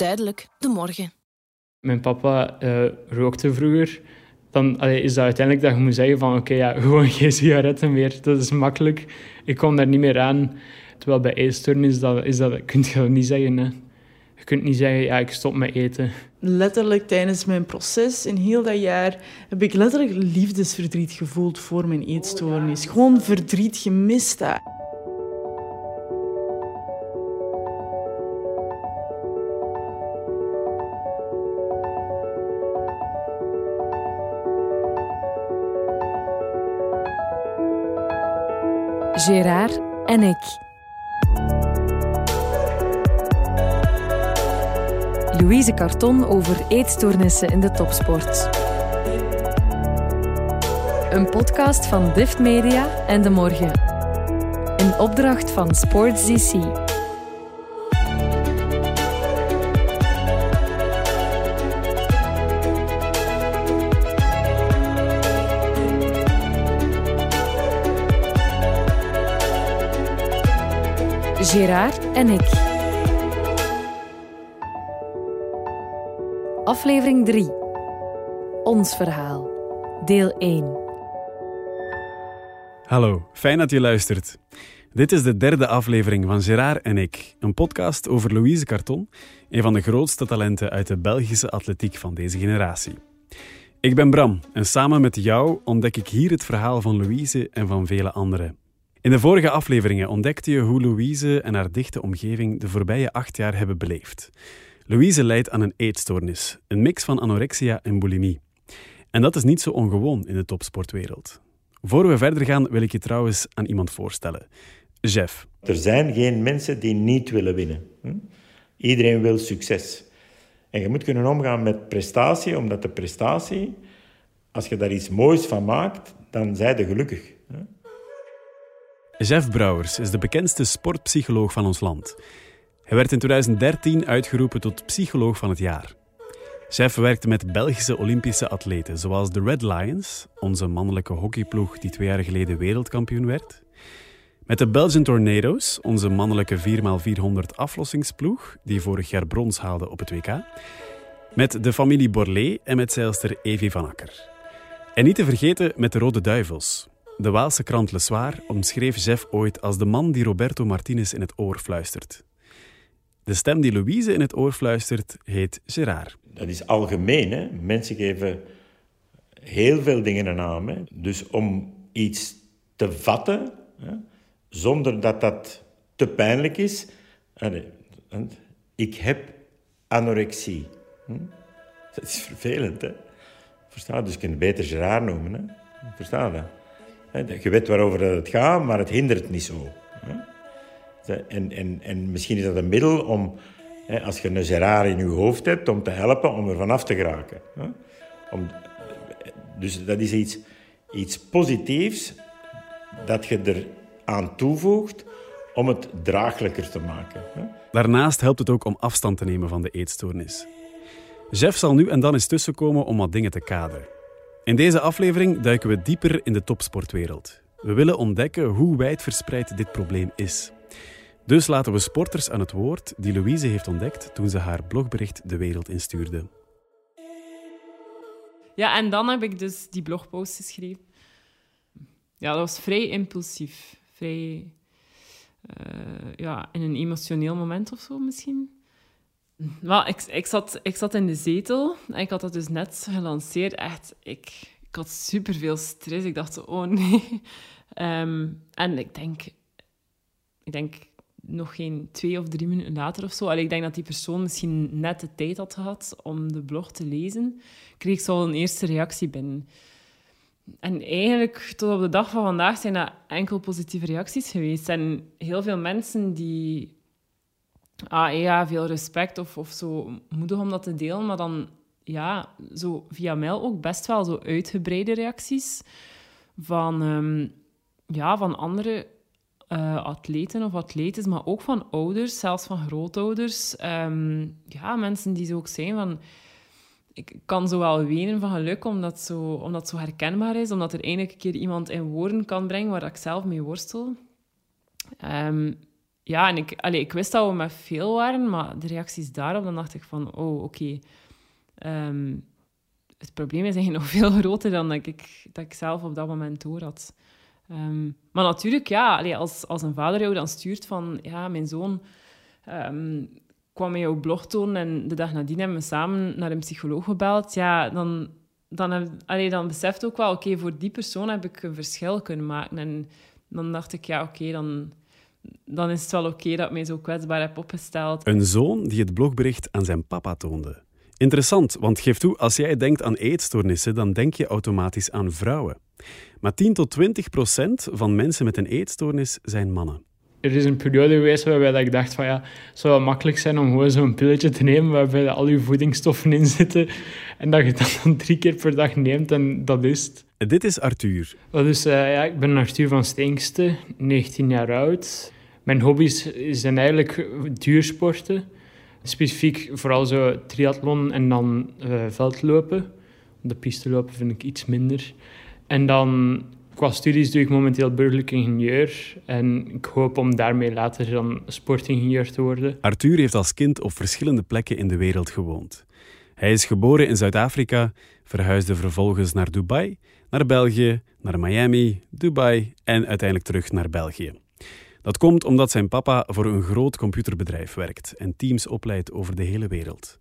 duidelijk de morgen. Mijn papa uh, rookte vroeger. Dan is dat uiteindelijk dat je moet zeggen van oké, ja, gewoon geen sigaretten meer. Dat is makkelijk. Ik kom daar niet meer aan. Terwijl bij eetstoornis is dat, is dat, kun je niet zeggen. Hè. Je kunt niet zeggen, ja, ik stop met eten. Letterlijk tijdens mijn proces in heel dat jaar heb ik letterlijk liefdesverdriet gevoeld voor mijn eetstoornis. Gewoon verdriet gemist. Daar. Gérard en ik. Louise Carton over eetstoornissen in de topsport. Een podcast van Dift Media en De Morgen. Een opdracht van Sports DC. Gerard en ik. Aflevering 3. Ons verhaal. Deel 1. Hallo, fijn dat je luistert. Dit is de derde aflevering van Gerard en ik, een podcast over Louise Carton, een van de grootste talenten uit de Belgische atletiek van deze generatie. Ik ben Bram en samen met jou ontdek ik hier het verhaal van Louise en van vele anderen. In de vorige afleveringen ontdekte je hoe Louise en haar dichte omgeving de voorbije acht jaar hebben beleefd. Louise lijdt aan een eetstoornis, een mix van anorexia en bulimie. En dat is niet zo ongewoon in de topsportwereld. Voor we verder gaan, wil ik je trouwens aan iemand voorstellen. Jeff. Er zijn geen mensen die niet willen winnen. Iedereen wil succes. En je moet kunnen omgaan met prestatie, omdat de prestatie, als je daar iets moois van maakt, dan zij je gelukkig. Jeff Brouwers is de bekendste sportpsycholoog van ons land. Hij werd in 2013 uitgeroepen tot psycholoog van het jaar. Jeff werkte met Belgische Olympische atleten, zoals de Red Lions, onze mannelijke hockeyploeg die twee jaar geleden wereldkampioen werd. Met de Belgian Tornadoes, onze mannelijke 4x400 aflossingsploeg, die vorig jaar brons haalde op het WK. Met de familie Borlée en met zeilster Evie van Akker. En niet te vergeten met de Rode Duivels, de Waalse krant Le Soir omschreef Jeff ooit als de man die Roberto Martinez in het oor fluistert. De stem die Louise in het oor fluistert heet Gerard. Dat is algemeen. Hè? Mensen geven heel veel dingen een naam. Hè? Dus om iets te vatten, hè? zonder dat dat te pijnlijk is. Ik heb anorexie. Dat is vervelend, hè? Versta? Dus je kunt het beter Gerard noemen. Hè? Versta dat? Je weet waarover het gaat, maar het hindert niet zo. En, en, en misschien is dat een middel om, als je een Gerard in je hoofd hebt, om te helpen om er vanaf te geraken. Om, dus dat is iets, iets positiefs dat je er aan toevoegt om het draaglijker te maken. Daarnaast helpt het ook om afstand te nemen van de eetstoornis. Jeff zal nu en dan eens tussenkomen om wat dingen te kaderen. In deze aflevering duiken we dieper in de topsportwereld. We willen ontdekken hoe wijdverspreid dit probleem is. Dus laten we sporters aan het woord die Louise heeft ontdekt toen ze haar blogbericht de wereld instuurde. Ja, en dan heb ik dus die blogpost geschreven. Ja, dat was vrij impulsief. Vrij... Uh, ja, in een emotioneel moment of zo misschien. Maar ik, ik, zat, ik zat in de zetel en ik had dat dus net gelanceerd. Echt, ik, ik had superveel stress. Ik dacht, oh nee. Ehm, en ik denk, ik denk nog geen twee of drie minuten later of zo. Allee, ik denk dat die persoon misschien net de tijd had gehad om de blog te lezen. Kreeg ik zo een eerste reactie binnen. En eigenlijk, tot op de dag van vandaag, zijn dat enkel positieve reacties geweest. En heel veel mensen die ah, ja, veel respect of, of zo moedig om dat te delen, maar dan ja, zo via mail ook best wel zo uitgebreide reacties van, ehm, ja, van andere uh, atleten of atletes, maar ook van ouders, zelfs van grootouders. Um, ja, mensen die zo ook zijn van... Ik kan zo wel wenen van geluk, omdat, zo, omdat het zo herkenbaar is, omdat er eindelijk een keer iemand in woorden kan brengen waar ik zelf mee worstel. Um, ja, en ik, ik wist dat we met veel waren, maar de reacties daarop, dan dacht ik van, oh, oké. Ehm, het probleem is eigenlijk nog veel groter dan dat ik, dat ik zelf op dat moment door had. Ehm, maar natuurlijk, ja, allee, als, als een vader jou dan stuurt van, ja, mijn zoon um, kwam mij jouw blog tonen en de dag nadien hebben we samen naar een psycholoog gebeld, ja, dan, dan, heb, dan beseft ook wel, oké, voor die persoon heb ik een verschil kunnen maken. En dan dacht ik, ja, oké, dan, dan is het wel oké dat ik mij zo kwetsbaar heb opgesteld. Een zoon die het blogbericht aan zijn papa toonde. Interessant, want geef toe, als jij denkt aan eetstoornissen, dan denk je automatisch aan vrouwen. Maar 10 tot 20 procent van mensen met een eetstoornis zijn mannen. Er is een periode geweest waarbij ik dacht van ja, het zou wel makkelijk zijn om gewoon zo'n pilletje te nemen waarbij al je voedingsstoffen in zitten en dat je dat dan drie keer per dag neemt en dat is het. Dit is Arthur. Dus uh, ja, ik ben Arthur van Steenkste, 19 jaar oud. Mijn hobby's zijn eigenlijk duursporten. Specifiek vooral zo triathlon en dan uh, veldlopen. De piste lopen vind ik iets minder. En dan qua studies doe ik momenteel burgerlijk ingenieur. En ik hoop om daarmee later dan sportingenieur te worden. Arthur heeft als kind op verschillende plekken in de wereld gewoond. Hij is geboren in Zuid-Afrika, verhuisde vervolgens naar Dubai, naar België, naar Miami, Dubai en uiteindelijk terug naar België. Dat komt omdat zijn papa voor een groot computerbedrijf werkt en teams opleidt over de hele wereld.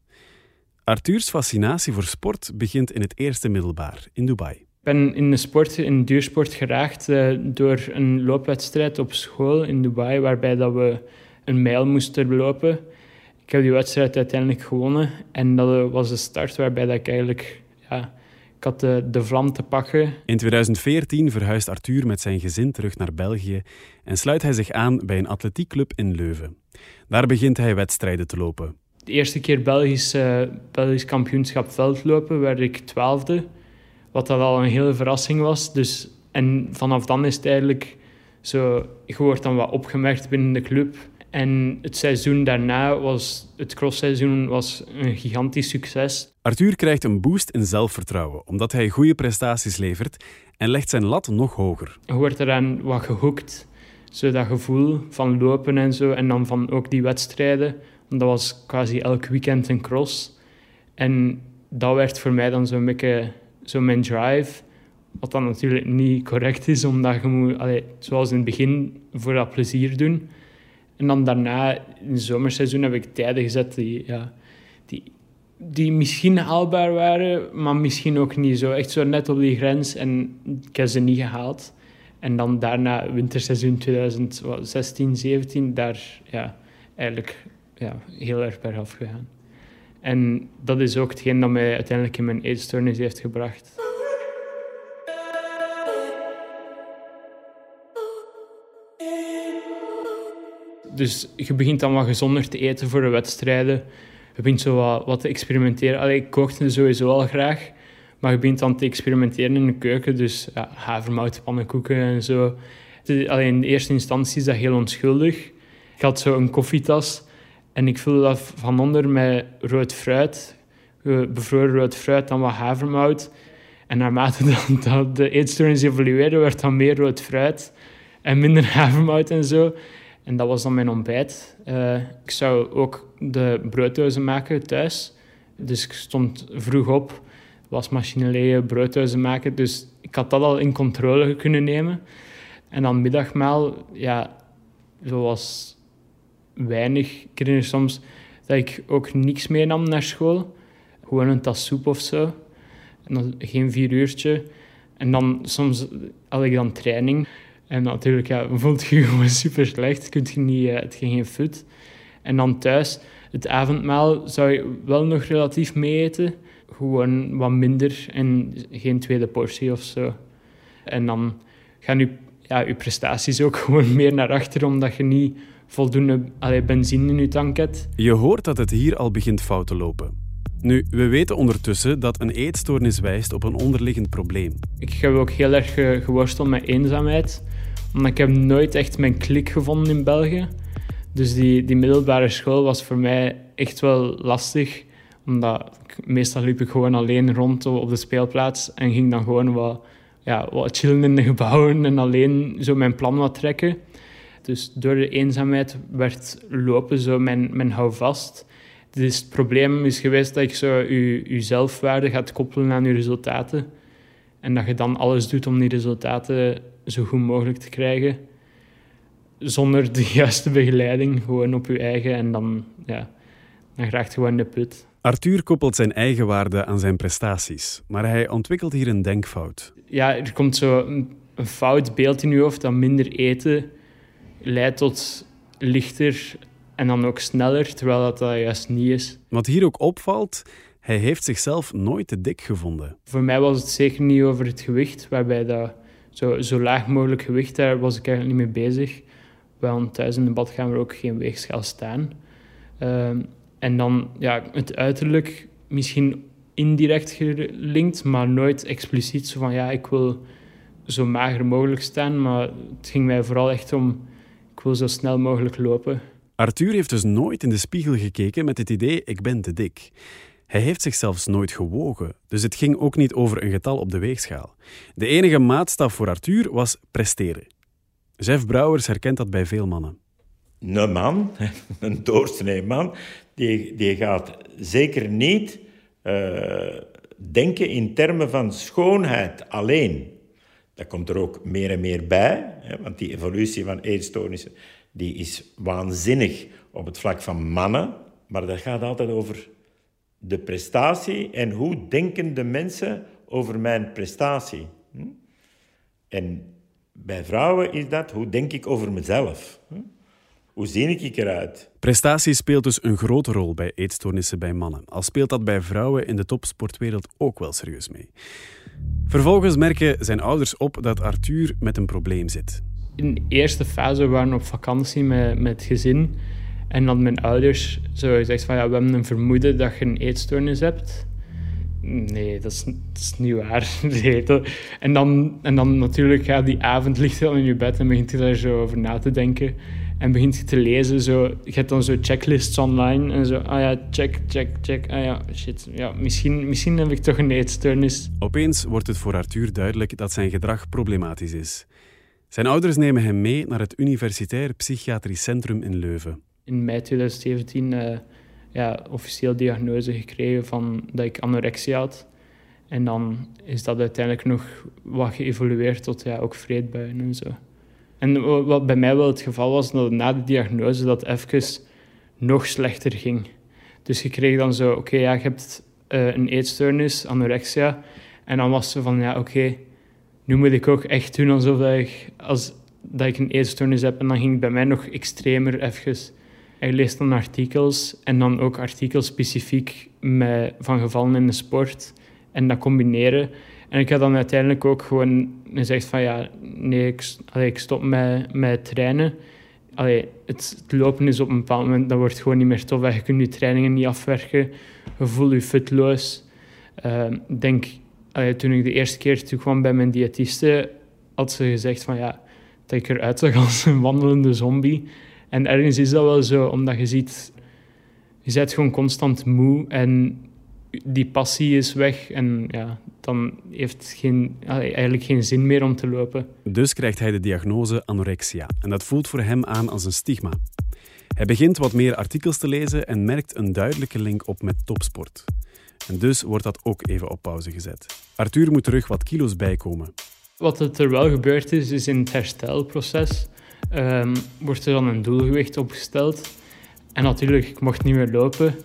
Arthurs fascinatie voor sport begint in het eerste middelbaar in Dubai. Ik ben in de sport, in duursport geraakt uh, door een loopwedstrijd op school in Dubai, waarbij dat we een mijl moesten lopen. Ik heb die wedstrijd uiteindelijk gewonnen en dat was de start waarbij dat ik eigenlijk ja, ik had de, de vlam te pakken. In 2014 verhuist Arthur met zijn gezin terug naar België en sluit hij zich aan bij een atletiekclub in Leuven. Daar begint hij wedstrijden te lopen. De eerste keer Belgisch, uh, Belgisch kampioenschap veldlopen werd ik twaalfde, wat dat al een hele verrassing was. Dus, en vanaf dan is het eigenlijk zo, je wordt dan wat opgemerkt binnen de club. En het seizoen daarna was, het crossseizoen was een gigantisch succes. Arthur krijgt een boost in zelfvertrouwen, omdat hij goede prestaties levert en legt zijn lat nog hoger. Je wordt eraan wat gehoekt, zo dat gevoel van lopen en zo, en dan van ook die wedstrijden. Dat was quasi elk weekend een cross. En dat werd voor mij dan zo'n beetje zo mijn drive. Wat dan natuurlijk niet correct is, omdat je moet, zoals in het begin, voor dat plezier doen. En dan daarna, in het zomerseizoen, heb ik tijden gezet die, ja, die, die misschien haalbaar waren, maar misschien ook niet zo. Echt zo net op die grens en ik heb ze niet gehaald. En dan daarna, winterseizoen 2016, 17, daar ja, eigenlijk ja, heel erg per af gegaan. En dat is ook hetgeen dat mij uiteindelijk in mijn eetstoornis heeft gebracht. Dus je begint dan wat gezonder te eten voor de wedstrijden. Je begint zo wat, te experimenteren. Allee, ik kookte sowieso al graag. Maar je begint dan te experimenteren in de keuken. Dus ja, havermout, pannenkoeken en zo. Alleen in eerste instantie is dat heel onschuldig. Ik had zo een koffietas. En ik vulde dat van onder met rood fruit. Bevroren rood fruit, dan wat havermout. En naarmate dan, dat de eetstoornis evolueerde, werd dan meer rood fruit. En minder havermout en zo. En dat was dan mijn ontbijt. Uh, ik zou ook de broodhuizen maken thuis. Dus ik stond vroeg op, wasmachine leeg, broodhuizen maken. Dus ik had dat al in controle kunnen nemen. En dan middagmaal, ja, zoals weinig. Ik soms dat ik ook niks meenam naar school. Gewoon een tas soep of zo. En dan geen vier uurtje. En dan soms had ik dan training. En natuurlijk, ja, voelt je gewoon super slecht. Kun je niet, het geen fut. En dan thuis, het avondmaal zou je wel nog relatief mee eten. Gewoon wat minder en geen tweede portie of zo. En dan gaan je, ja, je prestaties ook gewoon meer naar achter, omdat je niet voldoende allee, benzine in je tank hebt. Je hoort dat het hier al begint fout te lopen. Nu, we weten ondertussen dat een eetstoornis wijst op een onderliggend probleem. Ik heb ook heel erg geworsteld met eenzaamheid omdat ik heb nooit echt mijn klik gevonden in België. Dus die, die middelbare school was voor mij echt wel lastig. Omdat ik, meestal liep ik gewoon alleen rond op de speelplaats en ging dan gewoon wat, ja, wat chillen in de gebouwen en alleen zo mijn plan wat trekken. Dus door de eenzaamheid werd lopen zo mijn, mijn houvast. Dus het probleem is geweest dat ik zo je, je zelfwaarde gaat koppelen aan je resultaten. En dat je dan alles doet om die resultaten zo goed mogelijk te krijgen. Zonder de juiste begeleiding, gewoon op je eigen. En dan, ja, dan raakt gewoon de put. Arthur koppelt zijn eigen waarde aan zijn prestaties, maar hij ontwikkelt hier een denkfout. Ja, er komt zo een, een fout beeld in je hoofd dat minder eten leidt tot lichter en dan ook sneller, terwijl dat, dat juist niet is. Wat hier ook opvalt, hij heeft zichzelf nooit te dik gevonden. Voor mij was het zeker niet over het gewicht, waarbij dat zo, zo laag mogelijk gewicht, daar was ik eigenlijk niet mee bezig. Wel thuis in de badkamer ook geen weegschaal staan. Ehm, en dan ja, het uiterlijk misschien indirect gelinkt, maar nooit expliciet zo van ja, ik wil zo mager mogelijk staan. Maar het ging mij vooral echt om, ik wil zo snel mogelijk lopen. Arthur heeft dus nooit in de spiegel gekeken met het idee ik ben te dik. Hij heeft zich zelfs nooit gewogen, dus het ging ook niet over een getal op de weegschaal. De enige maatstaf voor Arthur was presteren. Jeff Brouwers herkent dat bij veel mannen. Een man, een doorsnee man, die, die gaat zeker niet uh, denken in termen van schoonheid alleen. Dat komt er ook meer en meer bij, hè, want die evolutie van eetstoornissen die is waanzinnig op het vlak van mannen, maar dat gaat altijd over de prestatie en hoe denken de mensen over mijn prestatie. Hm? En bij vrouwen is dat, hoe denk ik over mezelf? Hm? Hoe zie ik eruit? Prestatie speelt dus een grote rol bij eetstoornissen bij mannen. Al speelt dat bij vrouwen in de topsportwereld ook wel serieus mee. Vervolgens merken zijn ouders op dat Arthur met een probleem zit. In de eerste fase waren we op vakantie met, met het gezin. En dan mijn ouders zo gezegd van ja, we hebben een vermoeden dat je een eetstoornis hebt. Nee, dat is, dat is niet waar. en, dan, en dan natuurlijk gaat die avond ligt je in je bed en begint je daar zo over na te denken. En begint je te lezen. Zo, je hebt dan zo checklists online. En zo, ah ja, check, check, check. Ah ja, shit. Ja, misschien, misschien heb ik toch een eetstoornis. Opeens wordt het voor Arthur duidelijk dat zijn gedrag problematisch is. Zijn ouders nemen hem mee naar het Universitair Psychiatrisch Centrum in Leuven. In mei 2017 uh, ja, officieel diagnose gekregen van dat ik anorexia had. En dan is dat uiteindelijk nog wat geëvolueerd tot ja, ook vreedbuien en zo. En wat bij mij wel het geval was, dat na de diagnose dat even nog slechter ging. Dus je kreeg dan zo, oké, ja, je hebt uh, een eetstoornis, anorexia. En dan was ze van, ja, oké, nu moet ik ook echt doen alsof ik, als, dat ik een eetstoornis heb. En dan ging het bij mij nog extremer even. Ik lees dan artikels en dan ook artikels specifiek met, van gevallen in de sport. En dat combineren. En ik heb dan uiteindelijk ook gewoon gezegd van ja, nee, ik, ik stop met, met trainen. Allee, het, lopen is op een bepaald moment, dat wordt gewoon niet meer tof. Je kunt je trainingen niet afwerken. Je voelt je futloos. Uh, denk, allee, toen ik de eerste keer kwam bij mijn diëtiste, had ze gezegd van ja, dat ik eruit zag als een wandelende zombie. En ergens is dat wel zo, omdat je ziet, je bent gewoon constant moe en die passie is weg en ja, dan heeft het geen, eigenlijk geen zin meer om te lopen. Dus krijgt hij de diagnose anorexia en dat voelt voor hem aan als een stigma. Hij begint wat meer artikels te lezen en merkt een duidelijke link op met topsport. En dus wordt dat ook even op pauze gezet. Arthur moet terug wat kilo's bijkomen. Wat er wel gebeurd is, is in het herstelproces um, wordt er dan een doelgewicht opgesteld. En natuurlijk, ik mocht niet meer lopen.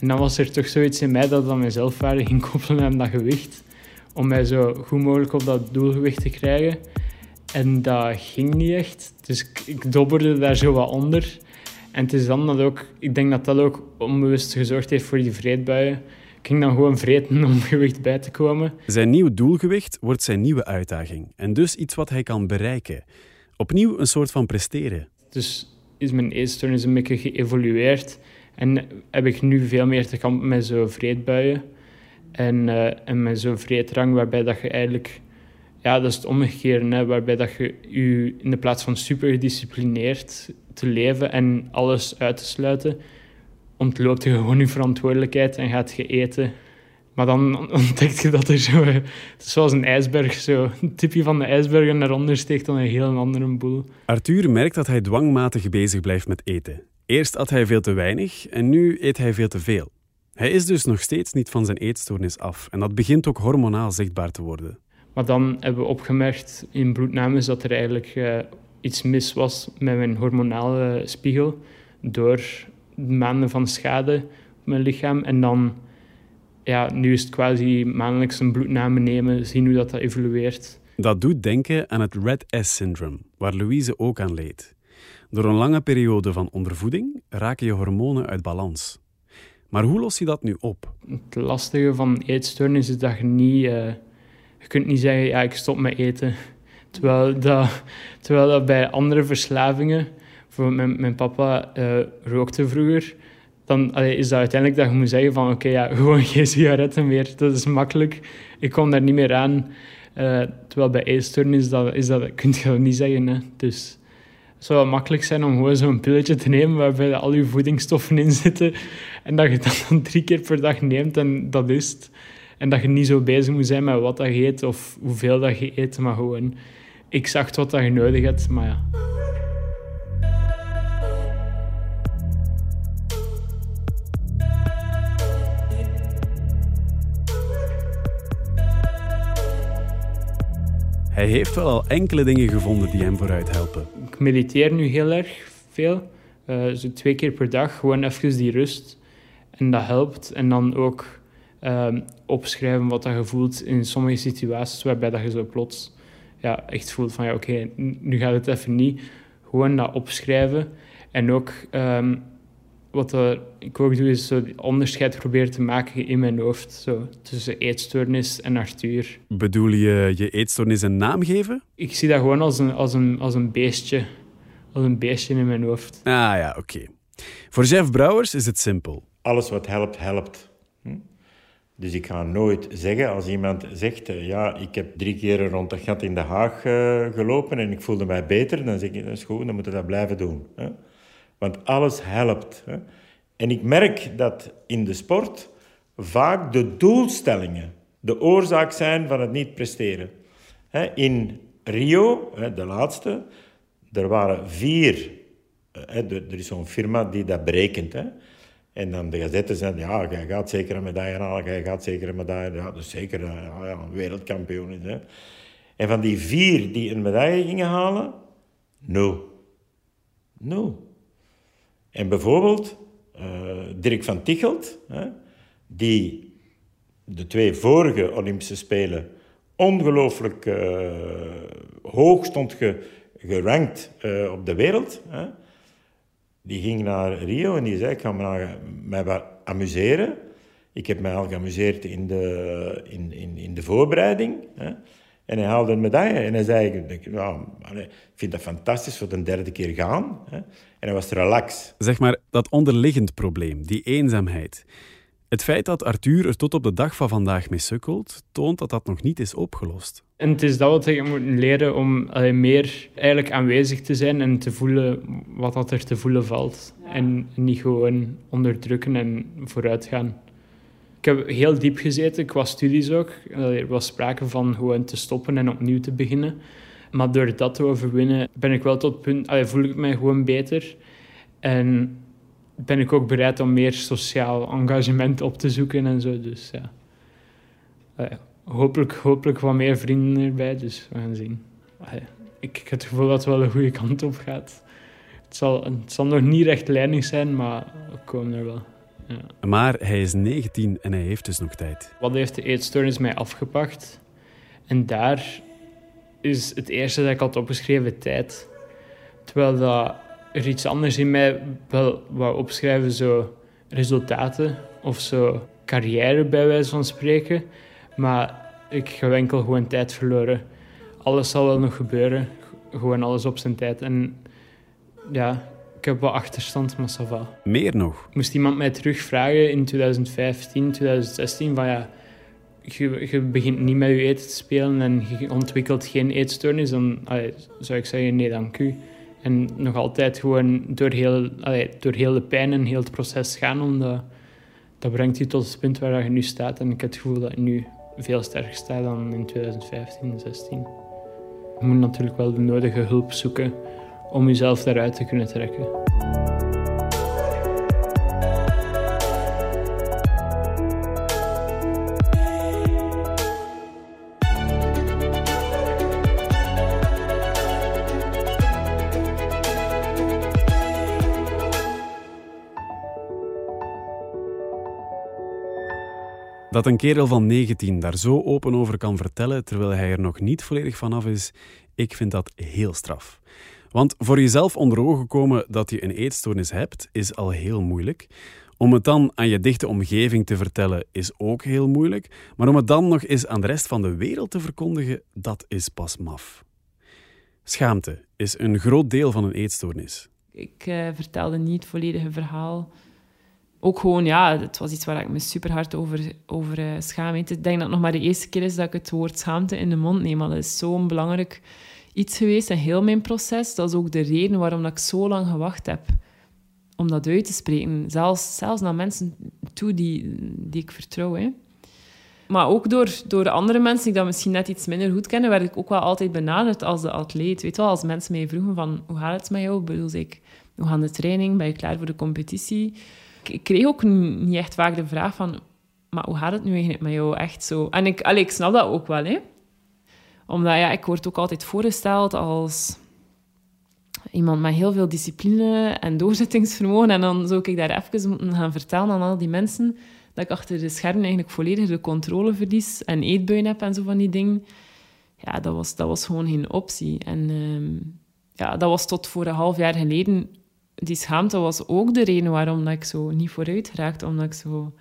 En dan was er toch zoiets in mij dat dan mijn zelfwaarde ging koppelen aan dat gewicht. Om mij zo goed mogelijk op dat doelgewicht te krijgen. En dat ging niet echt. Dus ik, dobberde daar zo wat onder. En het is dan dat ook, ik denk dat dat ook onbewust gezorgd heeft voor die vreedbuien. Ik ging dan gewoon vreten om gewicht bij te komen. Zijn nieuw doelgewicht wordt zijn nieuwe uitdaging. En dus iets wat hij kan bereiken. Opnieuw een soort van presteren. Dus is mijn eetstoornis een beetje geëvolueerd. En heb ik nu veel meer te kampen met zo'n vreedbuien. En, uh, en met zo'n vreedrang waarbij dat je eigenlijk... Ja, dat is het omgekeerde. Hè, waarbij dat je, je in de plaats van super gedisciplineerd te leven en alles uit te sluiten, ontloopt je gewoon je verantwoordelijkheid en gaat je eten. Maar dan ontdek je dat er zo, zoals een ijsberg, zo een tipje van de ijsberg en daaronder steekt dan een heel andere boel. Arthur merkt dat hij dwangmatig bezig blijft met eten. Eerst at hij veel te weinig en nu eet hij veel te veel. Hij is dus nog steeds niet van zijn eetstoornis af en dat begint ook hormonaal zichtbaar te worden. Maar dan hebben we opgemerkt in bloednames dat er eigenlijk uh, iets mis was met mijn hormonale spiegel door maanden van schade op mijn lichaam. En dan, ja, nu is het quasi maandelijks een bloedname nemen, zien hoe dat, dat evolueert. Dat doet denken aan het Red S-syndroom, waar Louise ook aan leed. Door een lange periode van ondervoeding raken je hormonen uit balans. Maar hoe los je dat nu op? Het lastige van eetstoornis is dat je niet... Uh, je kunt niet zeggen, ja, ik stop met eten. Terwijl dat, terwijl dat bij andere verslavingen... Bijvoorbeeld mijn, mijn papa uh, rookte vroeger. Dan is dat uiteindelijk dat je moet zeggen van... Oké, ja, gewoon geen sigaretten meer. Dat is makkelijk. Ik kom daar niet meer aan. Uh, terwijl bij eetstoornis is dat, is dat, kun je niet zeggen. Hè. Dus zou wel makkelijk zijn om gewoon zo'n pilletje te nemen waarbij al je voedingsstoffen in zitten. En dat je dat dan drie keer per dag neemt en dat is het. En dat je niet zo bezig moet zijn met wat dat je eet of hoeveel dat je eet, maar gewoon exact wat dat je nodig hebt. Maar ja. Hij heeft wel al enkele dingen gevonden die hem vooruit helpen. Ik mediteer nu heel erg veel. Uh, zo twee keer per dag, gewoon even die rust. En dat helpt. En dan ook uh, opschrijven wat je voelt in sommige situaties waarbij dat je zo plots ja, echt voelt van ja, oké, nu gaat het even niet. Gewoon dat opschrijven. En ook um, wat ik ook doe, is zo onderscheid proberen te maken in mijn hoofd zo, tussen eetstoornis en Arthur. Bedoel je je eetstoornis een naam geven? Ik zie dat gewoon als een, als een, als een beestje. Als een beestje in mijn hoofd. Ah ja, oké. Voor Jeff Brouwers is het simpel. Alles wat helpt, helpt. Hm? Dus ik ga nooit zeggen, als iemand zegt, uh, ja, ik heb drie keer rond dat gat in de Haag uh, gelopen en ik voelde mij beter, dan zeg ik, dat is goed, dan moeten we dat blijven doen. Hè? Want alles helpt. Hè? En ik merk dat in de sport vaak de doelstellingen de oorzaak zijn van het niet presteren. In Rio, de laatste, er waren vier. Er is zo'n firma die dat berekent. En dan de gazetten zijn, ja, jij gaat zeker een medaille halen, jij gaat zeker een medaille Ja, dus zeker ja, ja, wereldkampioen is. Hè. En van die vier die een medaille gingen halen, nul. Nul. En bijvoorbeeld uh, Dirk van Tichelt, hè, die de twee vorige Olympische Spelen ongelooflijk uh, hoog stond ge, gerankt uh, op de wereld. Hè. Die ging naar Rio en die zei, ik ga me mij wat amuseren. Ik heb mij al geamuseerd in de, in, in, in de voorbereiding. Hè. En hij haalde een medaille. En hij zei, nou, ik vind dat fantastisch voor de derde keer gaan. Hè. En hij was relax. Zeg maar, dat onderliggend probleem, die eenzaamheid. Het feit dat Arthur er tot op de dag van vandaag mee sukkelt, toont dat dat nog niet is opgelost. En het is dat wat je moet leren om allee, meer eigenlijk aanwezig te zijn en te voelen wat dat er te voelen valt. En niet gewoon onderdrukken en vooruitgaan. Ik heb heel diep gezeten qua studies ook. Er was sprake van gewoon te stoppen en opnieuw te beginnen. Maar door dat te overwinnen ben ik wel tot het punt... Allee, voel ik mij gewoon beter. En ben ik ook bereid om meer sociaal engagement op te zoeken en zo. Dus ja. Allee, hopelijk, hopelijk wat meer vrienden erbij. Dus we gaan zien. Allee, ik, ik heb het gevoel dat het wel de goede kant op gaat. Het zal, het zal nog niet rechtlijnig zijn, maar we komen er wel. Ja. Maar hij is 19 en hij heeft dus nog tijd. Wat heeft de eetstoornis mij afgepakt? En daar is het eerste dat ik had opgeschreven tijd. Terwijl dat er iets anders in mij wel wou opschrijven, zo resultaten of zo carrière bij wijze van spreken. Maar ik heb enkel gewoon tijd verloren. Alles zal wel nog gebeuren, gewoon alles op zijn tijd. En ja, ik heb wel achterstand, maar ça va. Meer nog? Moest iemand mij terugvragen in 2015, 2016 van ja, je, begint niet met je eten te spelen en je ontwikkelt geen eetstoornis, dan zou ik zeggen nee, dank u. En nog altijd gewoon door heel, door heel de pijn en heel het proces gaan om dat brengt je tot het punt waar je nu staat. En ik heb het gevoel dat je nu veel sterker staat dan in 2015, 16. Je moet natuurlijk wel de nodige hulp zoeken om jezelf daaruit te kunnen trekken. Dat een kerel van 19 daar zo open over kan vertellen terwijl hij er nog niet volledig vanaf is, ik vind dat heel straf. Want voor jezelf onder ogen komen dat je een eetstoornis hebt, is al heel moeilijk. Om het dan aan je dichte omgeving te vertellen is ook heel moeilijk. Maar om het dan nog eens aan de rest van de wereld te verkondigen, dat is pas maf. Schaamte is een groot deel van een eetstoornis. Ik uh, vertelde niet het volledige verhaal ook gewoon, ja, het was iets waar ik me super hard over, over uh, schaam. Ik denk dat het nog maar de eerste keer is dat ik het woord schaamte in de mond neem. Maar dat is zo'n belangrijk iets geweest in heel mijn proces. Dat is ook de reden waarom dat ik zo lang gewacht heb om dat uit te spreken. Zelfs, zelfs naar mensen toe die, die ik vertrouw. Hè. Maar ook door, door andere mensen die dat misschien net iets minder goed kennen, werd ik ook wel altijd benaderd als de atleet. Weet wel, als mensen mij vroegen van, hoe gaat het met jou? Bedoel ik, hoe gaat de training? Ben je klaar voor de competitie? Ik kreeg ook niet echt vaak de vraag van... Maar hoe gaat het nu eigenlijk met jou? Echt zo. En ik, allee, ik snap dat ook wel, hè. Omdat, ja, ik word ook altijd voorgesteld als iemand met heel veel discipline en doorzettingsvermogen. En dan zou ik daar even moeten gaan vertellen aan al die mensen dat ik achter de schermen eigenlijk volledig de controle verlies en eetbuien heb en zo van die dingen. Ja, dat was, dat was gewoon geen optie. En ehm, ja, dat was tot voor een half jaar geleden die schaamte was ook de reden waarom dat ik zo niet vooruit raakte. Omdat ik zo...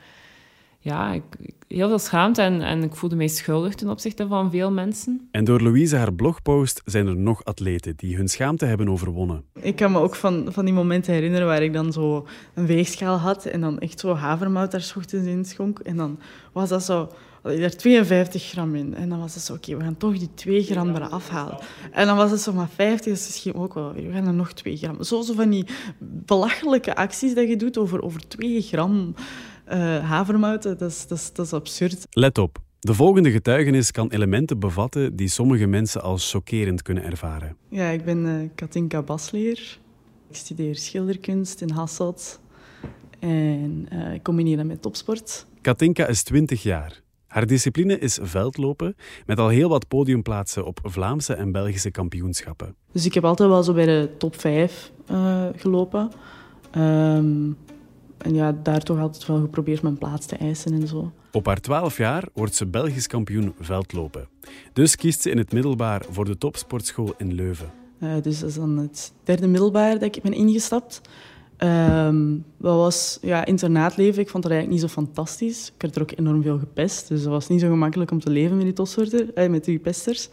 Ja, ik, heel veel schaamte en, en ik voelde mij schuldig ten opzichte van veel mensen. En door Louise haar blogpost zijn er nog atleten die hun schaamte hebben overwonnen. Ik kan me ook van, van die momenten herinneren waar ik dan zo een weegschaal had en dan echt zo havermout daar ochtends in schonk. En dan was dat zo had ik er 52 gram in. En dan was het zo, oké, we gaan toch die 2 gram eraf afhalen. En dan was het zo maar 50, dus misschien ook wel weer. We gaan er nog 2 gram. Zo, zo van die belachelijke acties dat je doet over, over 2 gram uh, havermouten, dat is, dat, is, dat is absurd. Let op. De volgende getuigenis kan elementen bevatten die sommige mensen als chockerend kunnen ervaren. Ja, ik ben uh, Katinka Basleer. Ik studeer schilderkunst in Hasselt. En uh, ik combineer dat met topsport. Katinka is 20 jaar. Haar discipline is veldlopen, met al heel wat podiumplaatsen op Vlaamse en Belgische kampioenschappen. Dus ik heb altijd wel zo bij de top 5 uh, eh, gelopen. Um, en ja, daar toch altijd wel geprobeerd mijn plaats te eisen en zo. Op haar 12 jaar wordt ze Belgisch kampioen veldlopen. Dus kiest ze in het middelbaar voor de topsportschool in Leuven. Uh, dus dat is dan het derde middelbaar dat ik ben ingestapt. Um, dat was ja, internaatleven. Ik vond dat eigenlijk niet zo fantastisch. Ik werd er ook enorm veel gepest. Dus dat was niet zo gemakkelijk om te leven met die topsporter, eh, met die pesters.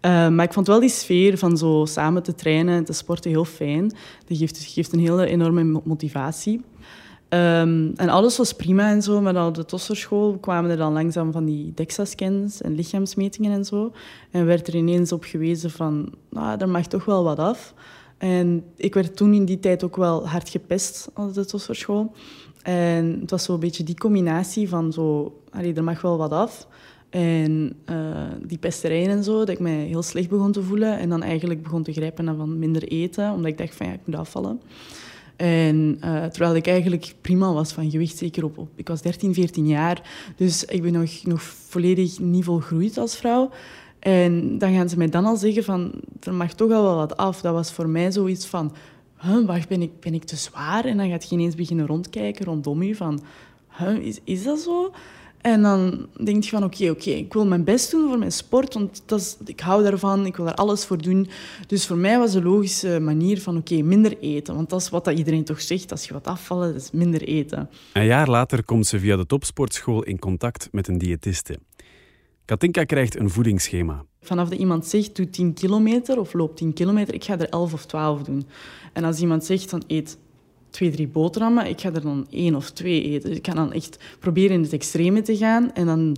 Um, maar ik vond wel die sfeer van zo samen te trainen en te sporten heel fijn. Dat geeft, geeft een hele enorme motivatie. Um, en alles was prima en zo, maar op de tosserschool kwamen er dan langzaam van die DEXA-scans en lichaamsmetingen en zo. En werd er ineens op gewezen van, nou, er mag toch wel wat af. En ik werd toen in die tijd ook wel hard gepest op de Tosserschool. En het was zo'n beetje die combinatie van zo, allee, er mag wel wat af. En uh, die pesterijen en zo, dat ik mij heel slecht begon te voelen. En dan eigenlijk begon te grijpen naar van minder eten, omdat ik dacht van ja, ik moet afvallen. En uh, terwijl ik eigenlijk prima was van gewicht, zeker op, op, Ik was 13, 14 jaar, dus ik ben nog, nog volledig niet volgroeid als vrouw. En dan gaan ze mij dan al zeggen van, er mag toch al wel wat af. Dat was voor mij zoiets van, wacht, ben ik, ben ik te zwaar? En dan gaat je ineens beginnen rondkijken rondom je van, is, is dat zo? En dan denk je van, oké, oké, ik wil mijn best doen voor mijn sport, want dat is, ik hou daarvan, ik wil daar alles voor doen. Dus voor mij was de logische manier van, oké, minder eten. Want dat is wat dat iedereen toch zegt, als je wat afvallen, is minder eten. Een jaar later komt ze via de topsportschool in contact met een diëtiste. Katinka krijgt een voedingsschema. Vanaf dat iemand zegt, doe 10 kilometer of loop 10 kilometer, ik ga er 11 of 12 doen. En als iemand zegt, dan eet twee, drie boterhammen, ik ga er dan één of twee eten. Dus ik ga dan echt proberen in het extreme te gaan. En dan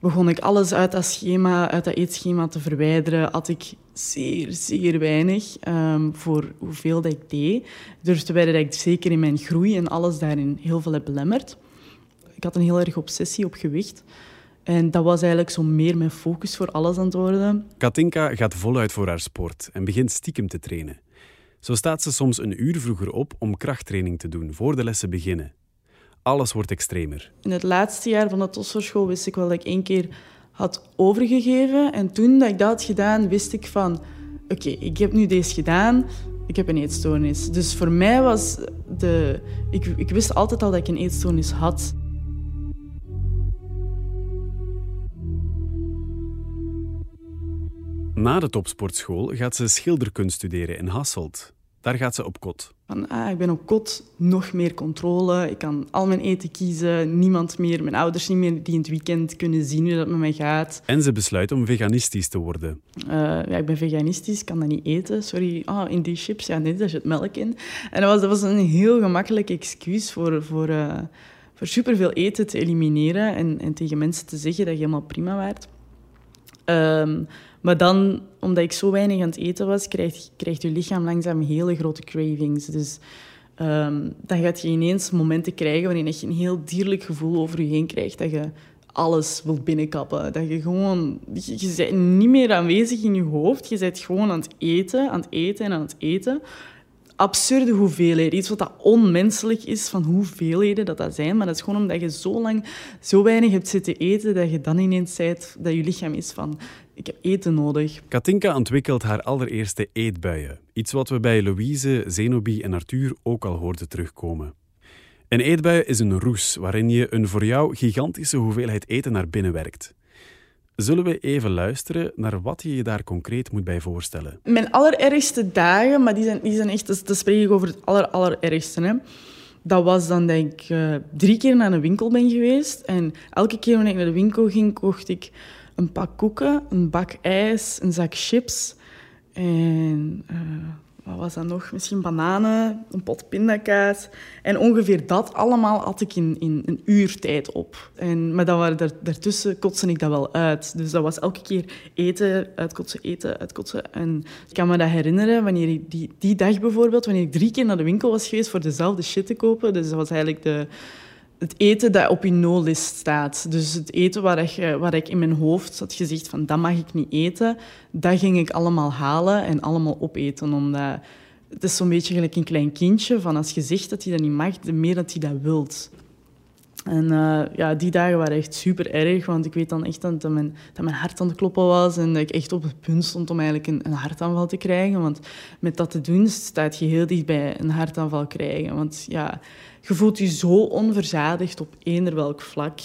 begon ik alles uit dat schema, uit dat eetschema te verwijderen. Had ik zeer, zeer weinig um, voor hoeveel dat ik deed. Dus te dat ik zeker in mijn groei en alles daarin heel veel heb belemmerd ik had een heel erg obsessie op gewicht. En dat was eigenlijk zo meer mijn focus voor alles aan het worden. Katinka gaat voluit voor haar sport en begint stiekem te trainen. Zo staat ze soms een uur vroeger op om krachttraining te doen voor de lessen beginnen. Alles wordt extremer. In het laatste jaar van de Tosserschool wist ik wel dat ik één keer had overgegeven. En toen dat ik dat had gedaan, wist ik van... Oké, ik heb nu deze gedaan. Ik heb een eetstoornis. Dus voor mij was de... Ik, ik wist altijd al dat ik een eetstoornis had. Na de topsportschool gaat ze schilderkunst studeren in Hasselt. Daar gaat ze op kot. Van, ah, ik ben op kot, nog meer controle. Ik kan al mijn eten kiezen. Niemand meer, mijn ouders niet meer, die in het weekend kunnen zien hoe dat met mij gaat. En ze besluit om veganistisch te worden. Uh, ja, ik ben veganistisch, kan dat niet eten. Sorry, oh, in die chips, ja, nee, daar zit melk in. En dat was, dat was een heel gemakkelijk excuus voor, voor, uh, voor superveel eten te elimineren en, en tegen mensen te zeggen dat je helemaal prima waart. Um, maar dan, omdat ik zo weinig aan het eten was, krijgt, krijgt je lichaam langzaam hele grote cravings. Dus um, dan gaat je ineens momenten krijgen waarin je een heel dierlijk gevoel over je heen krijgt. Dat je alles wilt binnenkappen. Dat je gewoon... Je, je bent niet meer aanwezig in je hoofd. Je bent gewoon aan het eten, aan het eten en aan het eten. Absurde hoeveelheden. Iets wat dat onmenselijk is van hoeveelheden dat dat zijn. Maar dat is gewoon omdat je zo lang zo weinig hebt zitten eten dat je dan ineens zei dat je lichaam is van ik heb eten nodig. Katinka ontwikkelt haar allereerste eetbuien. Iets wat we bij Louise, Zenobi en Arthur ook al hoorden terugkomen. Een eetbui is een roes waarin je een voor jou gigantische hoeveelheid eten naar binnen werkt. Zullen we even luisteren naar wat je je daar concreet moet bij voorstellen? Mijn allerergste dagen, maar die zijn, die zijn echt, dus, dat spreek ik over het aller, allerergste. Hè. Dat was dan dat ik uh, drie keer naar een winkel ben geweest. En elke keer wanneer ik naar de winkel ging, kocht ik een pak koeken, een bak ijs, een zak chips en uh, wat was dat nog? Misschien bananen, een pot pindakaas. En ongeveer dat allemaal had ik in, in een uur tijd op. En, maar dan waren er, daartussen kotste ik dat wel uit. Dus dat was elke keer eten, uitkotsen, eten, uitkotsen. En ik kan me dat herinneren, wanneer ik die, die dag bijvoorbeeld, wanneer ik drie keer naar de winkel was geweest voor dezelfde shit te kopen. Dus dat was eigenlijk de het eten dat op je no-list staat. Dus het eten waar ik, waar ik in mijn hoofd had gezegd van dat mag ik niet eten, dat ging ik allemaal halen en allemaal opeten. Omdat het is zo'n beetje gelijk een klein kindje, van als je zegt dat hij dat niet mag, de meer dat hij dat wilt. En uh, ja, die dagen waren echt super erg, want ik weet dan echt dat mijn, dat mijn hart aan het kloppen was en dat ik echt op het punt stond om eigenlijk een, een hartaanval te krijgen. Want met dat te doen staat je heel dicht bij een hartaanval krijgen. Want ja, je voelt je zo onverzadigd op eender welk vlak.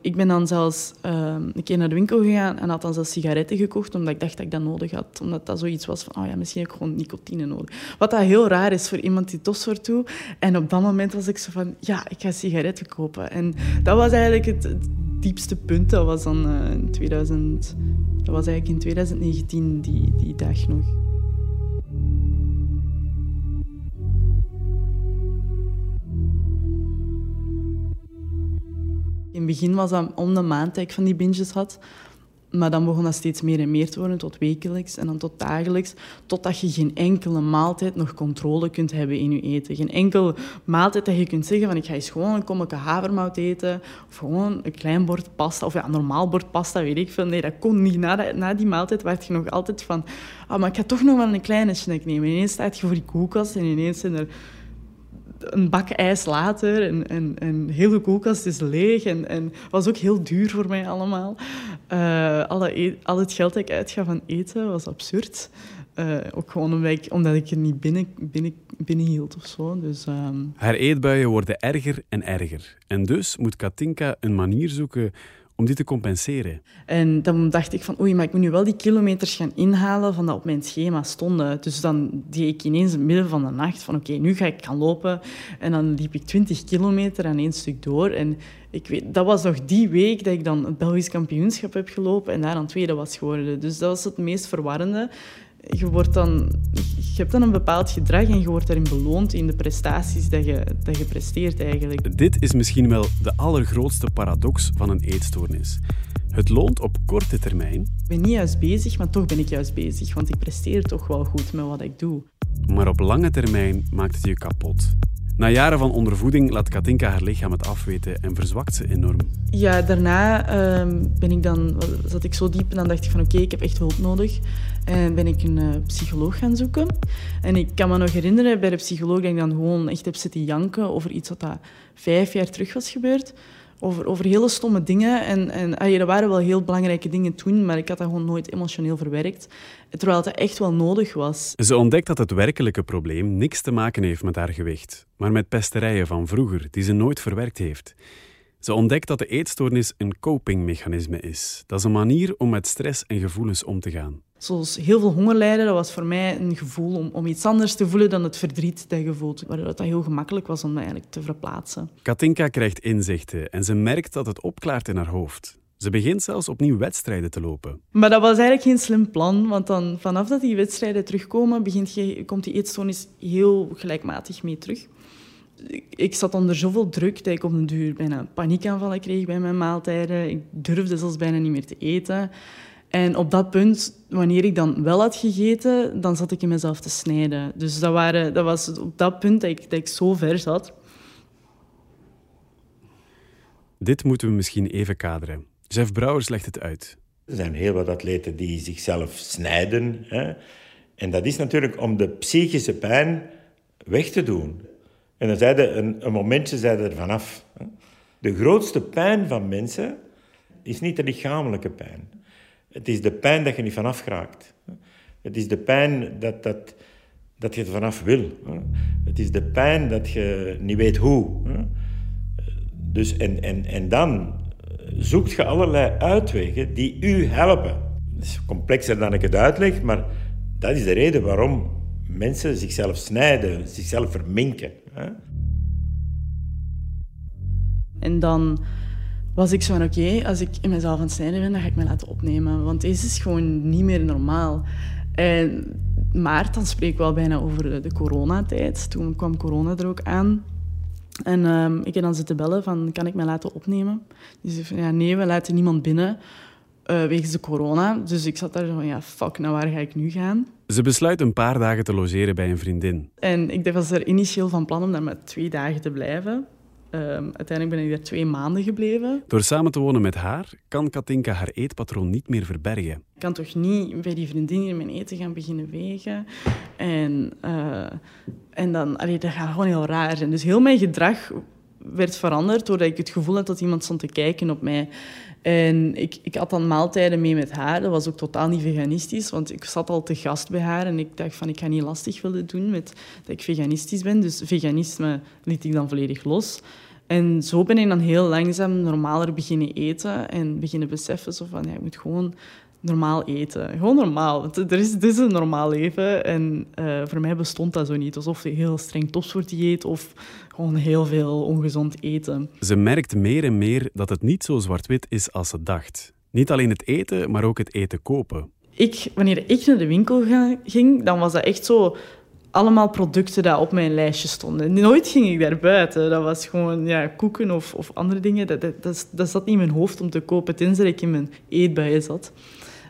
Ik ben dan zelfs uh, een keer naar de winkel gegaan en had dan zelfs sigaretten gekocht, omdat ik dacht dat ik dat nodig had. Omdat dat zoiets was van, oh ja, misschien heb ik gewoon nicotine nodig. Wat dat heel raar is voor iemand die tos toe. En op dat moment was ik zo van, ja, ik ga sigaretten kopen. En dat was eigenlijk het, diepste punt. Dat was dan uh, in 2000... Dat was eigenlijk in 2019, die, die dag nog. In het begin was dat om de maand dat ik van die binges had. Maar dan begon dat steeds meer en meer te worden, tot wekelijks en dan tot dagelijks. Totdat je geen enkele maaltijd nog controle kunt hebben in je eten. Geen enkele maaltijd dat je kunt zeggen van ik ga eens gewoon een kommetje havermout eten. Of gewoon een klein bord pasta. Of ja, een normaal bord pasta, weet ik veel. Nee, dat kon niet. Na, na die maaltijd werd je nog altijd van... Ah, maar ik ga toch nog wel een kleine snack nemen. En ineens staat je voor die koelkast en ineens zijn er een bak ijs later en, en, en heel de koelkast is leeg. En, en was ook heel duur voor mij allemaal. Uh, alle e al het geld dat ik uitga van eten was absurd. Uh, ook gewoon omdat ik, omdat ik er niet binnen, binnen, binnen hield of zo. Dus, um... Haar eetbuien worden erger en erger. En dus moet Katinka een manier zoeken om dit te compenseren. En dan dacht ik van, oei, maar ik moet nu wel die kilometers gaan inhalen van dat op mijn schema stonden. Dus dan deed ik ineens in het midden van de nacht van, oké, nu ga ik gaan lopen. En dan liep ik 20 kilometer aan één stuk door. En ik weet, dat was nog die week dat ik dan het Belgisch kampioenschap heb gelopen en daar aan tweede was geworden. Dus dat was het meest verwarrende je, wordt dan, je hebt dan een bepaald gedrag en je wordt daarin beloond in de prestaties dat je, dat je presteert eigenlijk. Dit is misschien wel de allergrootste paradox van een eetstoornis. Het loont op korte termijn. Ik ben niet juist bezig, maar toch ben ik juist bezig, want ik presteer toch wel goed met wat ik doe. Maar op lange termijn maakt het je kapot. Na jaren van ondervoeding laat Katinka haar lichaam het afweten en verzwakt ze enorm. Ja, daarna ehm, ben ik dan, zat ik zo diep en dan dacht ik van oké, ik heb echt hulp nodig. En ben ik een uh, psycholoog gaan zoeken. En ik kan me nog herinneren bij de psycholoog dat ik dan gewoon echt heb zitten janken over iets wat dat vijf jaar terug was gebeurd over, over hele stomme dingen. En, en er waren wel heel belangrijke dingen toen, maar ik had dat gewoon nooit emotioneel verwerkt. Terwijl het echt wel nodig was. Ze ontdekt dat het werkelijke probleem niks te maken heeft met haar gewicht, maar met pesterijen van vroeger die ze nooit verwerkt heeft. Ze ontdekt dat de eetstoornis een copingmechanisme is. Dat is een manier om met stress en gevoelens om te gaan. Zoals heel veel honger lijden, dat was voor mij een gevoel om, om iets anders te voelen dan het verdriet dat je voelt. Waardoor het heel gemakkelijk was om me eigenlijk te verplaatsen. Katinka krijgt inzichten en ze merkt dat het opklaart in haar hoofd. Ze begint zelfs opnieuw wedstrijden te lopen. Maar dat was eigenlijk geen slim plan, want dan, vanaf dat die wedstrijden terugkomen, begint je, komt die eetstoornis heel gelijkmatig mee terug ik zat onder zoveel druk dat ik op een duur bijna paniekaanvallen kreeg bij mijn maaltijden. Ik durfde zelfs bijna niet meer te eten. En op dat punt, wanneer ik dan wel had gegeten, dan zat ik in mezelf te snijden. Dus dat, waren, dat was op dat punt dat ik, dat ik zo ver zat. Dit moeten we misschien even kaderen. Jeff Brouwers legt het uit. Er zijn heel wat atleten die zichzelf snijden. Hè? En dat is natuurlijk om de psychische pijn weg te doen. En dan zeiden een, een momentje zeiden er vanaf. De grootste pijn van mensen is niet de lichamelijke pijn. Het is de pijn dat je niet vanaf raakt. Het is de pijn dat, dat, dat je er vanaf wil. Het is de pijn dat je niet weet hoe. Dus en, en, en dan zoekt je allerlei uitwegen die u helpen. Het is complexer dan ik het uitleg, maar dat is de reden waarom mensen zichzelf snijden, zichzelf verminken. En dan was ik zo van, oké, als ik in mezelf aan het snijden ben, dan ga ik me laten opnemen. Want deze is gewoon niet meer normaal. En maart, dan spreek ik wel bijna over de coronatijd. Toen kwam corona er ook aan. En um, ik heb dan zitten bellen van, kan ik me laten opnemen? Die zei van, ja, nee, we laten niemand binnen. Uh, wegens de corona. Dus ik zat daar zo van, ja, fuck, naar waar ga ik nu gaan? Ze besluit een paar dagen te logeren bij een vriendin. En ik was er initieel van plan om daar met twee dagen te blijven. Um, uiteindelijk ben ik daar twee maanden gebleven. Door samen te wonen met haar kan Katinka haar eetpatroon niet meer verbergen. Ik kan toch niet bij die vriendin in mijn eten gaan beginnen wegen. En, uh, en dan, allee, dat gaat gewoon heel raar zijn. Dus heel mijn gedrag werd veranderd doordat ik het gevoel had dat iemand stond te kijken op mij. En ik, ik had dan maaltijden mee met haar. Dat was ook totaal niet veganistisch, want ik zat al te gast bij haar. En ik dacht van, ik ga niet lastig willen doen met dat ik veganistisch ben. Dus veganisme liet ik dan volledig los. En zo ben ik dan heel langzaam normaler beginnen eten. En beginnen beseffen zo van, ja, ik moet gewoon normaal eten. Gewoon normaal. Er is, dit is een normaal leven. En uh, voor mij bestond dat zo niet. Alsof je heel streng topsportdieet of gewoon heel veel ongezond eten. Ze merkt meer en meer dat het niet zo zwart-wit is als ze dacht. Niet alleen het eten, maar ook het eten kopen. Ik, wanneer ik naar de winkel ging, dan was dat echt zo allemaal producten die op mijn lijstje stonden. Nooit ging ik daar buiten. Dat was gewoon ja, koeken of, of andere dingen. Dat, dat, dat, dat zat niet in mijn hoofd om te kopen, tenzij ik in mijn eetbuien zat.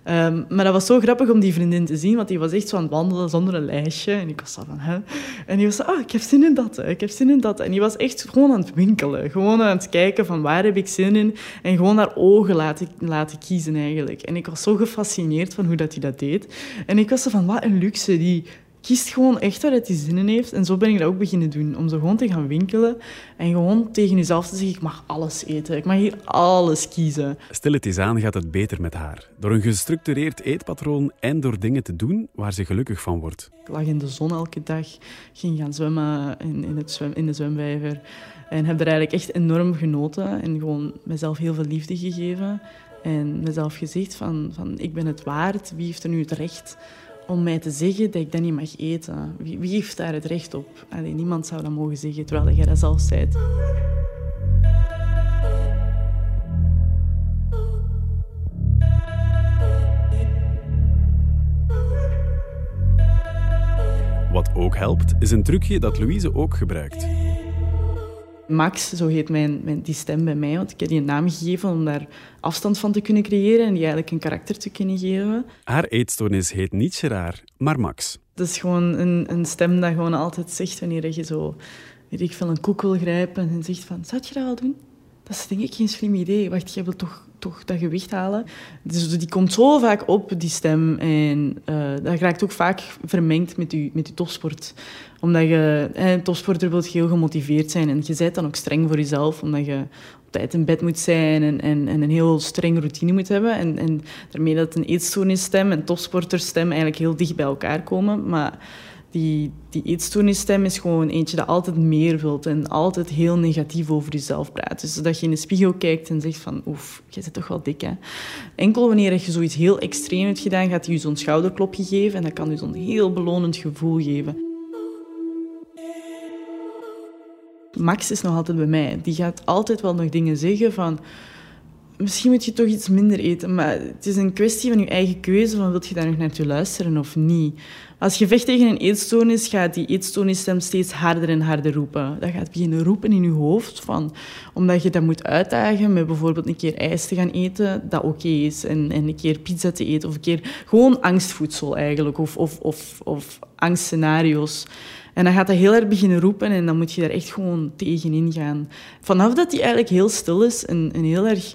Um, maar dat was zo grappig om die vriendin te zien, want die was echt zo aan het wandelen zonder een lijstje. En ik was zo van, hè? En die was zo, ah, ik heb zin in dat, ik heb zin in dat. En die was echt gewoon aan het winkelen. Gewoon aan het kijken van, waar heb ik zin in? En gewoon haar ogen laten, laten kiezen eigenlijk. En ik was zo gefascineerd van hoe dat hij dat deed. En ik was zo van, wat een luxe. Die kiest gewoon echt waar hij zin in heeft. En zo ben ik dat ook beginnen doen. Om zo gewoon te gaan winkelen en gewoon tegen jezelf te zeggen, ik mag alles eten. Ik mag hier alles kiezen. Stilletjes aan gaat het beter met haar. Door een gestructureerd eetpatroon en door dingen te doen waar ze gelukkig van wordt. Ik lag in de zon elke dag, ging gaan zwemmen in, in, het zwem, in de zwemvijver. En heb er eigenlijk echt enorm genoten. En gewoon mezelf heel veel liefde gegeven. En mezelf gezegd van, van ik ben het waard. Wie heeft er nu het recht om mij te zeggen dat ik dat niet mag eten. Wie, wie heeft daar het recht op? Niemand zou dat mogen zeggen, terwijl jij dat zelf zei. Wat ook helpt, is een trucje dat Louise ook gebruikt. Max, zo heet mijn, mijn, die stem bij mij, want ik heb die een naam gegeven om daar afstand van te kunnen creëren en die eigenlijk een karakter te kunnen geven. Haar eetstoornis heet niet Gerard, maar Max. Het is gewoon een, een stem dat gewoon altijd zegt wanneer je zo weet ik veel, een koek wil grijpen en zegt van, zou je dat wel doen? Dat is denk ik geen slim idee. Wacht, jij wilt toch, toch dat gewicht halen? Dus die komt zo vaak op, die stem. En uh, dat raakt ook vaak vermengd met je, met topsport. Omdat je, een topsporter wilt heel gemotiveerd zijn. En je bent dan ook streng voor jezelf, omdat je op tijd in bed moet zijn en, en, en een heel strenge routine moet hebben. En, en daarmee dat een eetstoornisstem en topsporterstem eigenlijk heel dicht bij elkaar komen. Maar die, die eetstoornisstem is gewoon eentje dat altijd meer wilt en altijd heel negatief over jezelf praat. Dus dat je in de spiegel kijkt en zegt van, oef, je zit toch wel dik, hè. Enkel wanneer je zoiets heel extreem hebt gedaan, gaat hij je zo'n schouderklopje geven en dat kan je zo'n heel belonend gevoel geven. Max is nog altijd bij mij. Die gaat altijd wel nog dingen zeggen van misschien moet je toch iets minder eten. Maar het is een kwestie van je eigen keuze, van wil je daar nog naartoe luisteren of niet. Als je vecht tegen een eetstoornis, gaat die eetstoornisstem steeds harder en harder roepen. Dat gaat beginnen roepen in je hoofd, van, omdat je dat moet uitdagen met bijvoorbeeld een keer ijs te gaan eten, dat oké is. En, en een keer pizza te eten, of een keer gewoon angstvoedsel eigenlijk, of, of, of, of angstscenario's. En dan gaat hij heel erg beginnen roepen en dan moet je daar echt gewoon tegenin gaan. Vanaf dat hij eigenlijk heel stil is en, en heel erg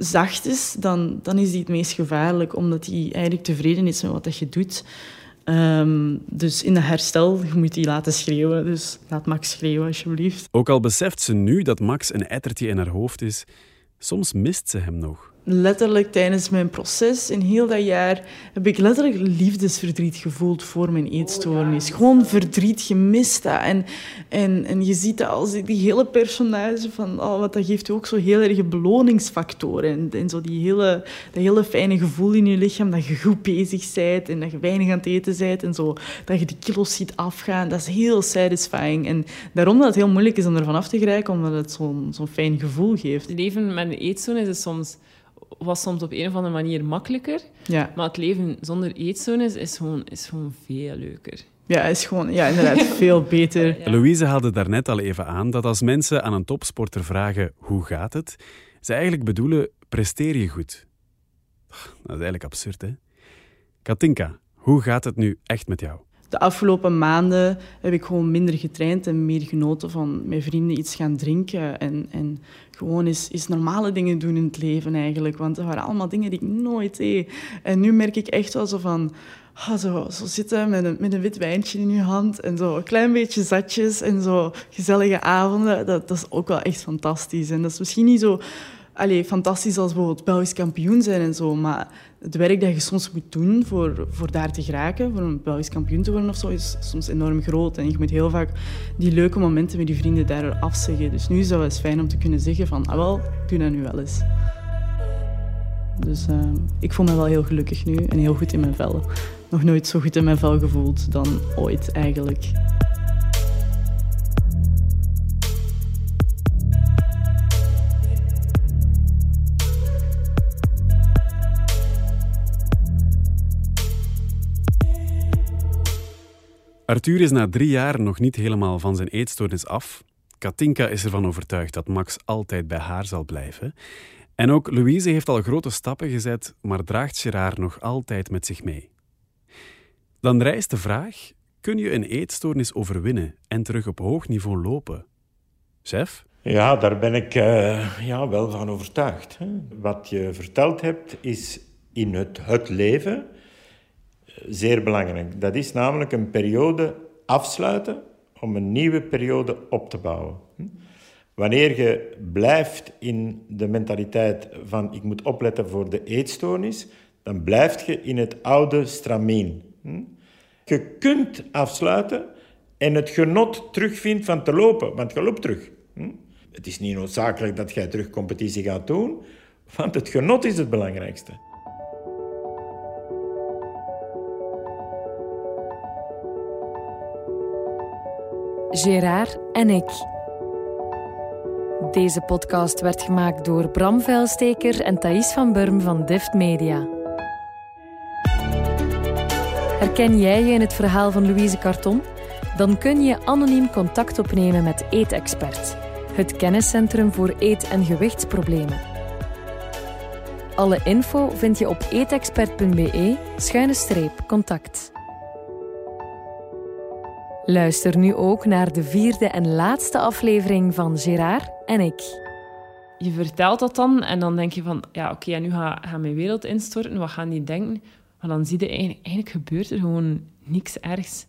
zacht is, dan, dan is hij het meest gevaarlijk, omdat hij eigenlijk tevreden is met wat dat je doet. Um, dus in de herstel, je moet die laten schreeuwen. Dus laat Max schreeuwen, alsjeblieft. Ook al beseft ze nu dat Max een ettertje in haar hoofd is, soms mist ze hem nog letterlijk tijdens mijn proces in heel dat jaar heb ik letterlijk liefdesverdriet gevoeld voor mijn eetstoornis. Gewoon verdriet, gemist dat. En, en, en je ziet dat als die hele personage van, oh, wat dat geeft ook zo heel erg beloningsfactoren. En, en zo die hele, dat hele fijne gevoel in je lichaam, dat je goed bezig bent en dat je weinig aan het eten bent en zo, dat je die kilo's ziet afgaan. Dat is heel satisfying. En daarom dat het heel moeilijk is om ervan af te grijpen, omdat het zo'n zo'n fijn gevoel geeft. Leven met een eetstoornis is soms was soms op een of andere manier makkelijker. Ja. Maar het leven zonder eetstoornis is gewoon, is gewoon veel leuker. Ja, is gewoon ja, inderdaad veel beter. Louise haalde daarnet al even aan dat als mensen aan een topsporter vragen hoe gaat het, ze eigenlijk bedoelen presteer je goed. Dat is eigenlijk absurd, hè? Katinka, hoe gaat het nu echt met jou? De afgelopen maanden heb ik gewoon minder getraind en meer genoten van met vrienden iets gaan drinken. En, en gewoon eens, eens normale dingen doen in het leven eigenlijk. Want dat waren allemaal dingen die ik nooit deed. En nu merk ik echt wel zo van... Oh, zo, zo zitten met een, met een wit wijntje in je hand en zo een klein beetje zatjes en zo gezellige avonden. Dat, dat is ook wel echt fantastisch. En dat is misschien niet zo allee, fantastisch als bijvoorbeeld Belgisch kampioen zijn en zo, maar het werk dat je soms moet doen voor, voor daar te geraken, voor een Belgisch kampioen te worden of zo, is soms enorm groot. En je moet heel vaak die leuke momenten met je vrienden daar afzeggen. Dus nu is dat wel eens fijn om te kunnen zeggen van, ah wel, doe dat nu wel eens. Dus uh, ik voel me wel heel gelukkig nu en heel goed in mijn vel. Nog nooit zo goed in mijn vel gevoeld dan ooit eigenlijk. Arthur is na drie jaar nog niet helemaal van zijn eetstoornis af. Katinka is ervan overtuigd dat Max altijd bij haar zal blijven. En ook Louise heeft al grote stappen gezet, maar draagt Gerard nog altijd met zich mee. Dan rijst de vraag: kun je een eetstoornis overwinnen en terug op hoog niveau lopen? Chef? Ja, daar ben ik uh, ja, wel van overtuigd. Hè. Wat je verteld hebt, is in het, het leven zeer belangrijk. Dat is namelijk een periode afsluiten om een nieuwe periode op te bouwen. Wanneer je blijft in de mentaliteit van ik moet opletten voor de eetstoornis, dan blijf je in het oude stramien. Je kunt afsluiten en het genot terugvindt van te lopen, want je loopt terug. Het is niet noodzakelijk dat jij terug competitie gaat doen, want het genot is het belangrijkste. Gerard en ik. Deze podcast werd gemaakt door Bram Vuilsteker en Thais van Burm van Dift Media. Herken jij je in het verhaal van Louise Carton? Dan kun je anoniem contact opnemen met Eetexpert, het kenniscentrum voor eet- en gewichtsproblemen. Alle info vind je op eetexpert.be-contact. Luister nu ook naar de vierde en laatste aflevering van Gerard en ik. Je vertelt dat dan en dan denk je van, ja oké, nu gaat ga mijn wereld instorten, wat gaan die denken? Maar dan zie je eigenlijk, eigenlijk gebeurt er gewoon niks ergs.